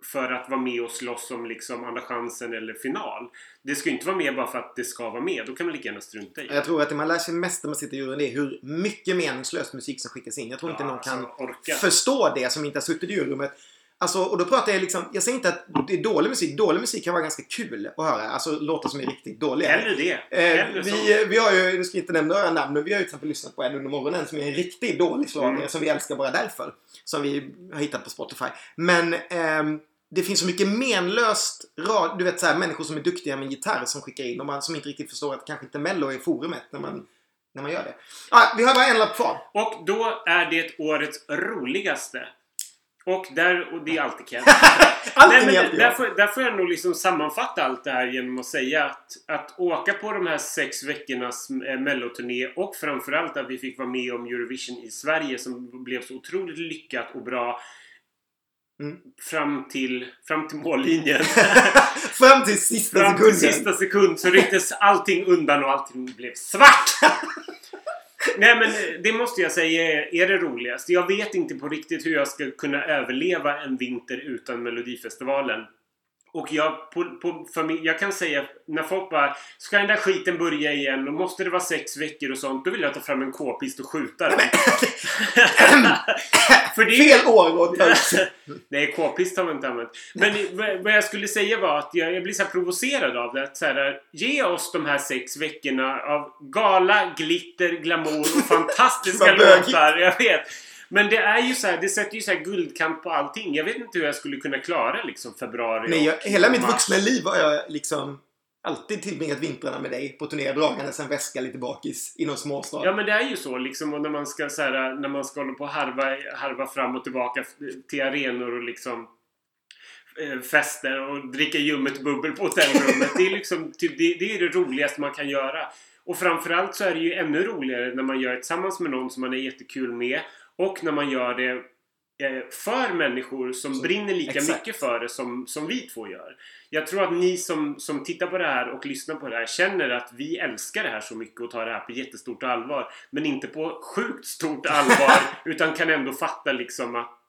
för att vara med och slåss om liksom andra chansen eller final. Det ska ju inte vara med bara för att det ska vara med. Då kan man lika gärna strunta i. Jag tror att det man lär sig mest när man sitter i juryn det är hur mycket meningslös musik som skickas in. Jag tror inte Ja, någon alltså, kan orka. förstå det som inte har suttit i juryrummet. Alltså, och då pratar jag liksom, jag säger inte att det är dålig musik. Dålig musik kan vara ganska kul att höra. Alltså låtar som är riktigt dåliga. Hellre det. Eh, Hellre så. vi, vi har ju, nu ska jag inte nämna några namn, men vi har ju till exempel lyssnat på en under morgonen som är en riktigt dålig slagare Mm. som vi älskar bara därför. Som vi har hittat på Spotify. Men ehm, det finns så mycket menlöst rad, du vet så här, människor som är duktiga med en gitarr som skickar in och man som inte riktigt förstår att kanske inte Mello är forumet när man, när man gör det. Ah, vi har bara en lapp kvar. Och då är det årets roligaste. Och där, och det är alltid Ken. Allting Nej, men där, får, där får jag nog liksom sammanfatta allt det här genom att säga att, att åka på de här sex veckornas eh, melloturné och framförallt att vi fick vara med om Eurovision i Sverige som blev så otroligt lyckat och bra Mm. fram, till, fram till mållinjen. Fram till sista fram till sekunden. sista sekund så rycktes allting undan och allting blev svart. Nej men det måste jag säga är det roligaste. Jag vet inte på riktigt hur jag ska kunna överleva en vinter utan Melodifestivalen. Och jag, på, på, för mig, jag kan säga när folk bara Ska den där skiten börja igen och måste det vara sex veckor och sånt Då vill jag ta fram en k-pist och skjuta den. för det Fel år Nej, k-pist har man inte använt. Men vad jag skulle säga var att jag, jag blir så provocerad av det. Att så här, ge oss de här sex veckorna av gala, glitter, glamour och fantastiska låtar. Jag vet. Men det är ju så här, det sätter ju så här guldkant på allting. Jag vet inte hur jag skulle kunna klara liksom februari Nej, jag, hela mitt vuxna liv har jag liksom alltid tillbringat vintrarna med dig på turné dragandes en väska lite bakis i någon småstad. Ja men det är ju så liksom och när man ska så här, när man ska hålla på och harva, harva fram och tillbaka till arenor och liksom eh, fester och dricka ljummet bubbel på hotellrummet. det är liksom typ, det, det är det roligaste man kan göra. Och framförallt så är det ju ännu roligare när man gör det tillsammans med någon som man är jättekul med och när man gör det eh, för människor som så, brinner lika exakt. mycket för det som, som vi två gör. Jag tror att ni som, som tittar på det här och lyssnar på det här känner att vi älskar det här så mycket och tar det här på jättestort allvar. Men inte på sjukt stort allvar utan kan ändå fatta liksom att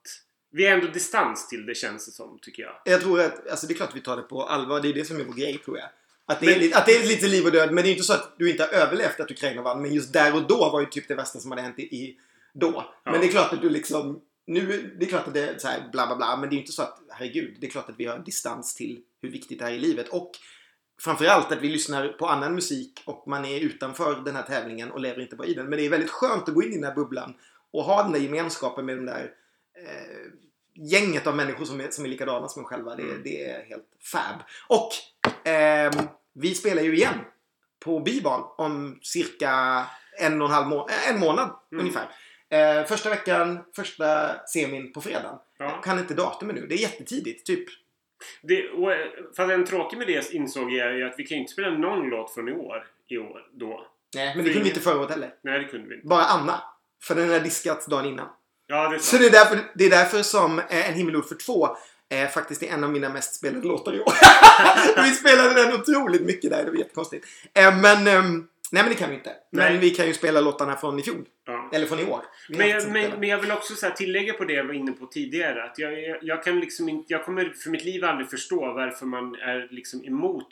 vi är ändå distans till det känns det som, tycker jag. Jag tror att, alltså det är klart att vi tar det på allvar. Det är det som är vår grej, tror jag. Att det, men, är, att det är lite liv och död. Men det är inte så att du inte har överlevt att Ukraina vann. Men just där och då var ju typ det värsta som hade hänt i, i då. Ja. Men det är klart att du liksom... Nu, det är klart att det är så här bla bla bla. Men det är ju inte så att, herregud, det är klart att vi har distans till hur viktigt det är i livet. Och framförallt att vi lyssnar på annan musik och man är utanför den här tävlingen och lever inte bara i den. Men det är väldigt skönt att gå in i den här bubblan och ha den där gemenskapen med de där eh, gänget av människor som är, som är likadana som en själva. Det, mm. det är helt fab. Och eh, vi spelar ju igen på Bibal om cirka en och en halv må en månad mm. ungefär. Eh, första veckan, första semin på fredag. Ja. Jag kan inte datumet nu. Det är jättetidigt. Typ. Det, och, eh, fast en tråkig med det insåg jag ju att vi kan ju inte spela någon låt från i år. I år då. Nej, men det kunde vi inte förra året heller. Nej, det kunde vi inte. Bara Anna. För den är diskat dagen innan. Ja, det är så det är, därför, det är därför som eh, En himmelord för två eh, faktiskt är en av mina mest spelade låtar i år. vi spelade den otroligt mycket där. Det var jättekonstigt. Eh, men... Eh, Nej men det kan vi inte. Nej. Men vi kan ju spela låtarna från i fjol. Ja. Eller från i år. Men, men, men, jag vill också så tillägga på det jag var inne på tidigare. Att jag, jag, jag, kan liksom inte, jag kommer för mitt liv aldrig förstå varför man är liksom emot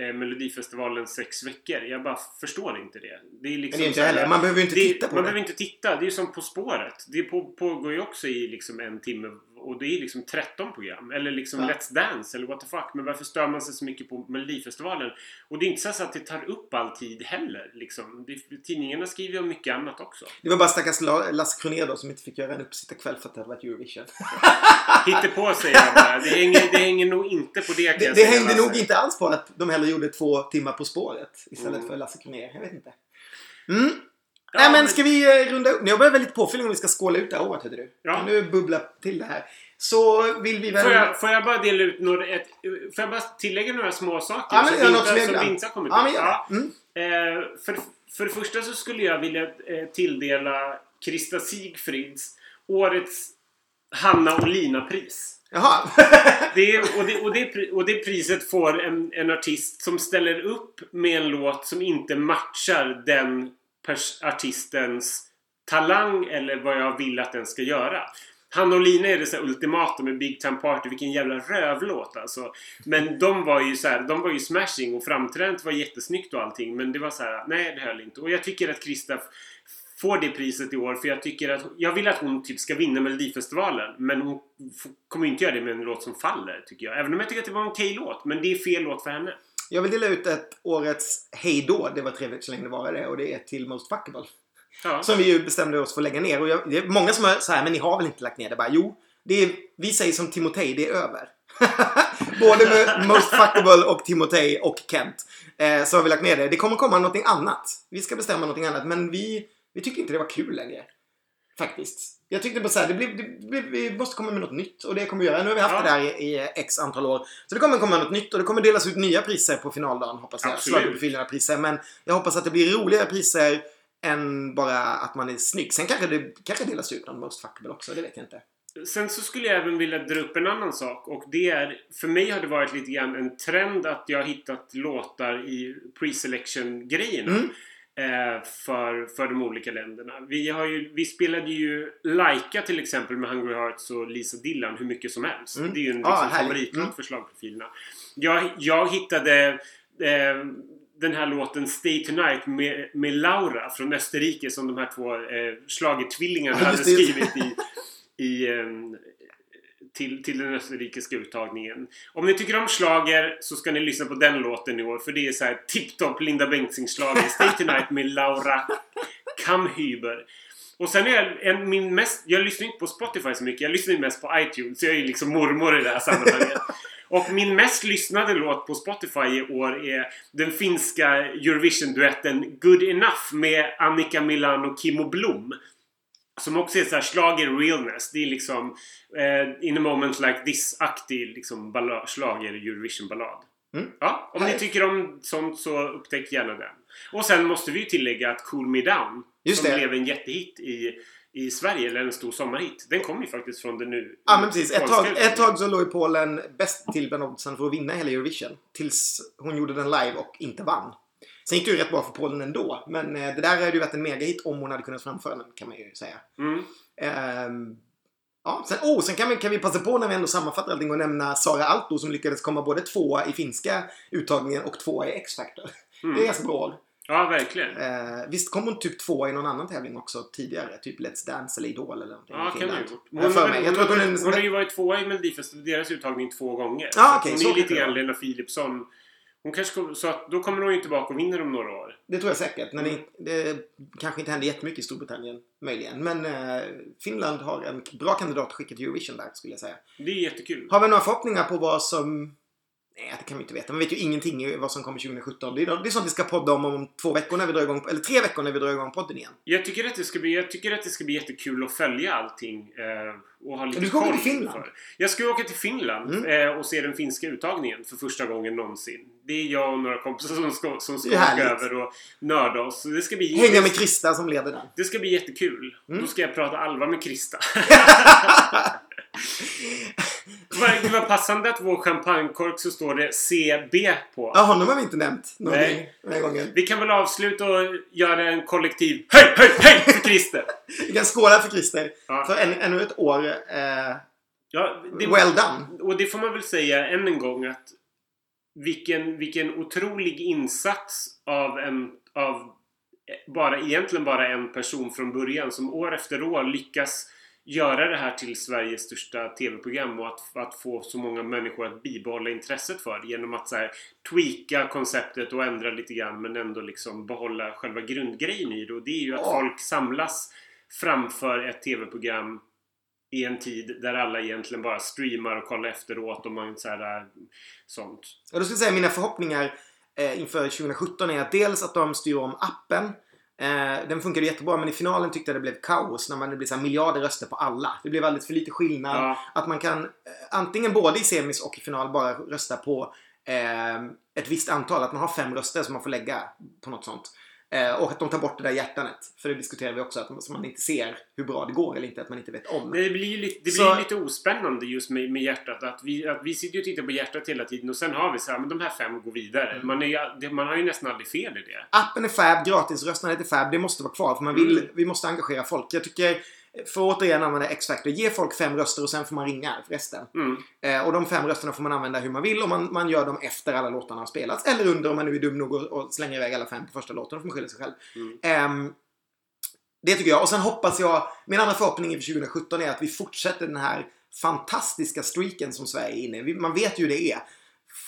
eh, Melodifestivalens sex veckor. Jag bara förstår inte det. Det är liksom är inte heller. Man behöver inte det, titta på man det. Man behöver inte titta. Det är ju som På spåret. Det på, pågår ju också i liksom en timme och det är liksom 13 program. Eller liksom ja. Let's Dance eller what the fuck. Men varför stör man sig så mycket på Melodifestivalen? Och det är inte så att det tar upp all tid heller. Liksom. Det, tidningarna skriver om mycket annat också. Det var bara stackars Lasse Kronér då som inte fick göra en uppsittarkväll för att det hade varit Eurovision. på säger jag bara. Det hänger, det hänger nog inte på det kan Det, det hängde nog inte alls på att de hellre gjorde två timmar På spåret istället mm. för Lasse Kronér. Jag vet inte. Mm. Ja, Nej men ska vi eh, runda upp? Jag behöver lite påfyllning om vi ska skåla ut det här året. Du. Ja. Du bubbla till det här? Så vill vi väl... Får jag, får jag bara dela ut några... Ett, får jag bara tillägga några små saker ja, men, som, inte, som inte har kommit ja, ut? Ja. Mm. Eh, för, för det första så skulle jag vilja eh, tilldela Krista Sigfrids årets Hanna och Lina-pris. Jaha. det, och, det, och, det, och det priset får en, en artist som ställer upp med en låt som inte matchar den artistens talang eller vad jag vill att den ska göra. Han och Lina är det så ultimata med Big Time Party. Vilken jävla rövlåt alltså. Men de var ju så här, de var ju smashing och framträdandet var jättesnyggt och allting. Men det var så här, nej det höll inte. Och jag tycker att Krista får det priset i år för jag tycker att jag vill att hon typ ska vinna Melodifestivalen men hon kommer inte göra det med en låt som faller tycker jag. Även om jag tycker att det var en okej låt men det är fel låt för henne. Jag vill dela ut ett årets hejdå. Det var trevligt så länge det var det. Och det är till Most Fuckable. Ja. Som vi ju bestämde oss för att lägga ner. Och jag, det är många som är så här, men ni har väl inte lagt ner det? Bara, jo, det är, vi säger som Timotej, det är över. Både med Most Fuckable och Timotej och Kent. Eh, så har vi lagt ner det. Det kommer komma någonting annat. Vi ska bestämma någonting annat. Men vi, vi tycker inte det var kul längre. Faktiskt. Jag tyckte bara såhär, det blir, det vi måste komma med något nytt och det kommer vi göra. Nu har vi haft ja. det där i, i, x antal år. Så det kommer komma något nytt och det kommer delas ut nya priser på finaldagen hoppas jag. Schlagerprofilerna priser. Men jag hoppas att det blir roligare priser än bara att man är snygg. Sen kanske det kanske delas ut någon Most Fuckable också, det vet jag inte. Sen så skulle jag även vilja dra upp en annan sak och det är För mig har det varit lite grann en trend att jag har hittat låtar i pre-selection grejerna. Mm. Eh, för, för de olika länderna. Vi, har ju, vi spelade ju Laika till exempel med Hungry Hearts och Lisa Dillon hur mycket som helst. Mm. Det är ju en Ah, liksom, härligt. favoritlåt Mm. för slagprofilerna. Jag, jag hittade eh, den här låten Stay Tonight med, med Laura från Österrike som de här två eh, schlagertvillingarna Ja, hade skrivit i, i ehm, till, till den österrikiska uttagningen. Om ni tycker om slager så ska ni lyssna på den låten i år för det är så här tipptopp Linda Bengtzing-schlager. Stay Tonight med Laura Kamhyber. Och sen är jag en, min mest... Jag lyssnar inte på Spotify så mycket. Jag lyssnar ju mest på iTunes. Jag är ju liksom mormor i det här sammanhanget. Och min mest lyssnade låt på Spotify i år är den finska Eurovision-duetten Good Enough med Annika Milan och Kimmo Blom. Som också är så här slager realness. Det är liksom eh, In a moment like this-aktig liksom slager Eurovision-ballad. Mm. Ja, om ni Härligt. tycker om sånt så upptäck gärna den. Och sen måste vi ju tillägga att Cool Me Down Just som det. blev en jättehit i, i Sverige, eller en stor sommarhit. Den kom ju faktiskt från det nu Ja men precis. Ett tag, ett tag så låg ju Polen bäst till bland oddsen för att vinna hela Eurovision. Tills hon gjorde den live och inte vann. Sen gick det ju rätt bra för Polen ändå. Men eh, det där hade ju varit en megahit om hon hade kunnat framföra den kan man ju säga. Mm. Ehm, ja, sen, oh, sen kan vi, kan vi passa på när vi ändå sammanfattar allting och nämna Sara Alto som lyckades komma både tvåa i finska uttagningen och tvåa i X-Factor. Det är Mm. ganska bra. Ja, verkligen. Eh, visst kom hon typ tvåa i någon annan tävling också tidigare? Typ Let's Dance eller Idol eller någonting Ja, kan vi gjort. Hon är en... hon har ju varit tvåa i Melodifestivalen, deras uttagning två gånger. Ja, Så okej, hon så är lite grann. Lena Philipsson. Hon kanske kommer, så att då kommer hon ju tillbaka och vinner om några år. Det tror jag säkert. När det, det kanske inte händer jättemycket i Storbritannien, möjligen. Men eh, Finland har en bra kandidat att skicka till Eurovision där, skulle jag säga. Det är jättekul. Har vi några förhoppningar på vad som... Nej, det kan vi inte veta. Man vet ju ingenting vad som kommer 2017. Det är, det är sånt vi ska podda om om två veckor när vi drar igång, eller tre veckor när vi drar igång podden igen. Jag tycker att det ska bli, jag tycker att det ska bli jättekul att följa allting eh, och ha lite Du ska åka till Finland? inför. Jag ska åka till Finland Mm. eh, och se den finska uttagningen för första gången någonsin. Det är jag och några kompisar som ska, som ska åka över och nörda oss. Så det ska bli, Hänga med Krista som leder den. det ska bli jättekul. Mm. Då ska jag prata allvar med Krista. Det var passande att vår champagnekork så står det CB på. Ja, honom har vi inte nämnt någonting Nej. den här gången. Vi kan väl avsluta och göra en kollektiv Hej, hej, hej för Christer! Vi kan skåla för Christer. Ja. För än, ännu ett år. Eh, Ja, det, well done. och det får man väl säga än en gång att vilken, vilken otrolig insats av en av bara, egentligen bara en person från början som år efter år lyckas göra det här till Sveriges största TV-program och att, att få så många människor att bibehålla intresset för det genom att så här, tweaka konceptet och ändra lite grann men ändå liksom behålla själva grundgrejen i det. Och det är ju att folk samlas framför ett TV-program i en tid där alla egentligen bara streamar och kollar efteråt och man så här, äh, sånt. Och då ska jag säga mina förhoppningar eh, inför 2017 är att dels att de styr om appen. Eh, den funkade jättebra men i finalen tyckte jag det blev kaos när man det blev så miljarder röster på alla. Det blev alldeles för lite skillnad. Ja. Att man kan eh, antingen både i semis och i final bara rösta på eh, ett visst antal. Att man har fem röster som man får lägga på något sånt. Eh, och att de tar bort det där hjärtanet. För det diskuterar vi också. Att man, inte ser hur bra det går eller inte. Att man inte vet om. Det blir, ju lite, det Så- blir lite ospännande just med, med hjärtat. Att vi, att vi sitter ju och tittar på hjärtat hela tiden och sen har vi så här, men de här fem går vidare. Mm. Man, är, det- man har ju nästan aldrig fel i det. Appen är fab, gratisröstandet är fab. Det måste vara kvar för man vill, Mm. vi måste engagera folk. Jag tycker, för att återigen använda X-Factor, ge folk fem röster och sen får man ringa resten. Mm. Eh, och de fem rösterna får man använda hur man vill och man, man gör dem efter alla låtarna har spelats. Eller under om man nu är dum nog och, och slänger iväg alla fem på första låten. Då får man skylla sig själv. Mm. Ehm, det tycker jag. Och sen hoppas jag, min andra förhoppning inför 2017 är att vi fortsätter den här fantastiska streaken som Sverige är inne i. Man vet ju hur det är.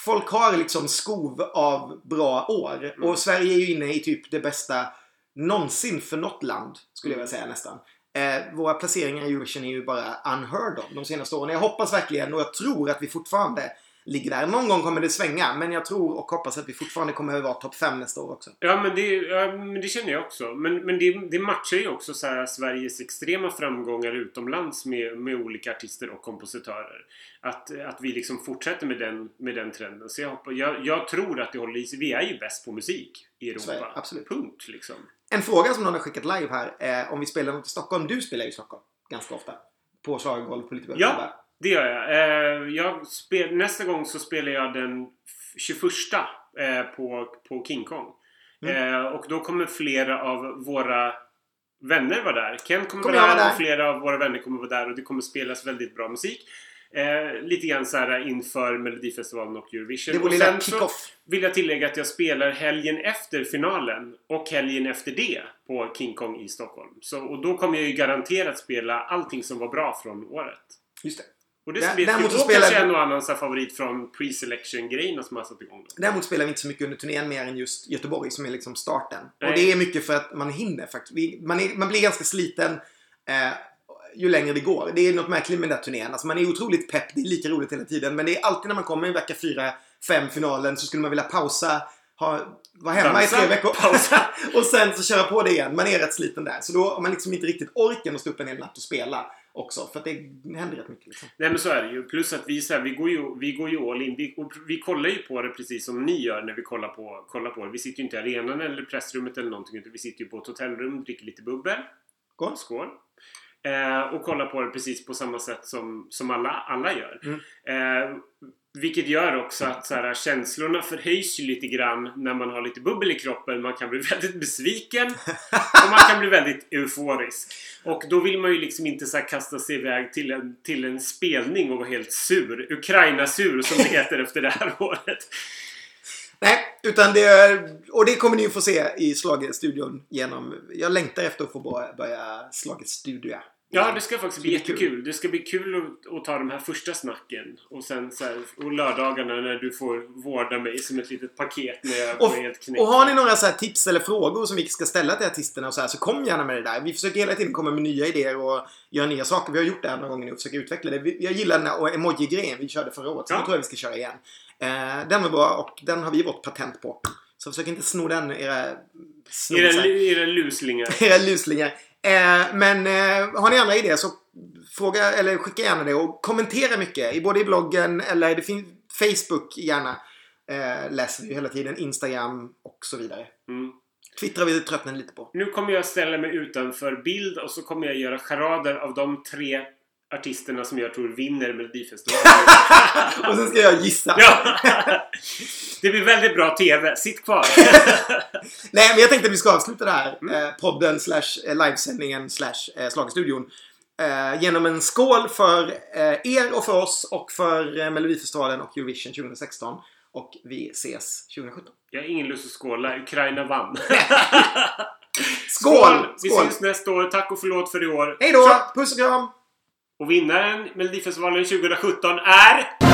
Folk har liksom skov av bra år. Mm. Och Sverige är ju inne i typ det bästa någonsin för något land, skulle jag vilja säga nästan. Eh, våra placeringar i Eurovision är ju bara unheard of de senaste åren. Jag hoppas verkligen och jag tror att vi fortfarande ligger där. Någon gång kommer det svänga, men jag tror och hoppas att vi fortfarande kommer att vara topp 5 nästa år också. Ja, men det, ja, men det känner jag också. Men, men det, det matchar ju också så Sveriges extrema framgångar utomlands med, med olika artister och kompositörer. Att, att vi liksom fortsätter med den, med den trenden. Så jag, hoppas, jag, jag tror att det håller i sig. Vi är ju bäst på musik i Europa. Sverige, absolut. Punkt liksom. En fråga som någon har skickat live här är om vi spelar något i Stockholm. Du spelar ju i Stockholm ganska ofta. På schlagergolv på lite bra Ja. Det gör jag. Eh, jag spel, nästa gång så spelar jag den f- 21 eh, på, på King Kong. Mm. Eh, och då kommer flera av våra vänner vara där. Ken kommer, Kommer vara där, där? och flera av våra vänner kommer vara där och det kommer spelas väldigt bra musik. Eh, lite grann så här inför Melodifestivalen och Eurovision. Det vår och lilla kick-off. vill jag tillägga att jag spelar helgen efter finalen och helgen efter det på King Kong i Stockholm. Så, och då kommer jag ju garanterat spela allting som var bra från året. Just det. Och det ska bli däremot kul. Då kanske en och annan så favorit från pre-selection-grejerna som har satt igång. Då. Däremot spelar vi inte så mycket under turnén mer än just Göteborg som är liksom starten. Nej. Och det är mycket för att man hinner faktiskt. Man, är, man blir ganska sliten eh, ju längre det går. Det är något märkligt med den där turnén. Alltså man är otroligt pepp, det är lika roligt hela tiden. Men det är alltid när man kommer i vecka 4, 5 finalen så skulle man vilja pausa, ha, vara hemma Dansa, i tre veckor pausa. och sen så köra på det igen. Man är rätt sliten där. Så då har man liksom inte riktigt orken att stå upp en hel natt och spela också. För att det händer rätt mycket. Liksom. Nej men så är det ju. Plus att vi, så här, vi, går, ju, vi går ju all in. Vi, vi kollar ju på det precis som ni gör när vi kollar på, kollar på det. Vi sitter ju inte i arenan eller pressrummet eller någonting. Utan vi sitter ju på ett hotellrum, dricker lite bubbel. Skål. Skål. Eh, och kollar på det precis på samma sätt som, som alla, alla gör. Mm. Eh, vilket gör också att så här, känslorna förhöjs ju lite grann när man har lite bubbel i kroppen. Man kan bli väldigt besviken och man kan bli väldigt euforisk. Och då vill man ju liksom inte så här kasta sig iväg till en, till en spelning och vara helt sur. Ukraina-sur som det heter efter det här året. Nej, utan det är, och det kommer ni ju få se i Slaget-studion genom... Jag längtar efter att få börja, Slaget-studia. Ja, det ska faktiskt bli kul. jättekul. Det ska bli kul att, att ta de här första snacken. Och sen så här, och lördagarna när du får vårda mig som ett litet paket när jag Och, är helt knäckt. och har ni några så tips eller frågor som vi ska ställa till artisterna och så här, så kom gärna med det där. Vi försöker hela tiden komma med nya idéer och göra nya saker. Vi har gjort det här några gånger nu och försöker utveckla det. Jag gillar den här emoji-grejen vi körde förra året. Så Ja. den tror jag vi ska köra igen. Eh, den var bra och den har vi vårt patent på. Så försök inte sno den, era Era, snosar. era luslingar. era luslingar. Eh, men eh, har ni andra idéer så fråga eller skicka gärna det och kommentera mycket. I både i bloggen eller det finns Facebook gärna. Eh, läser vi hela tiden. Instagram och så vidare. Mm. Twittrar vi tröttnar lite på. Nu kommer jag ställa mig utanför bild och så kommer jag göra charader av de tre artisterna som jag tror vinner Melodifestivalen. och sen ska jag gissa. ja. Det blir väldigt bra TV. Sitt kvar. Nej, men jag tänkte att vi ska avsluta det här Mm. eh, podden slash eh, livesändningen slash eh, Schlagerstudion. Eh, genom en skål för eh, er och för oss och för eh, Melodifestivalen och Eurovision 2016. Och vi ses 2017. Jag har ingen lust att skåla. Ukraina vann. Skål! Vi Skål! ses nästa år. Tack och förlåt för i år. Hej då! Puss och kram! Och vinnaren Melodifestivalen 2017 är...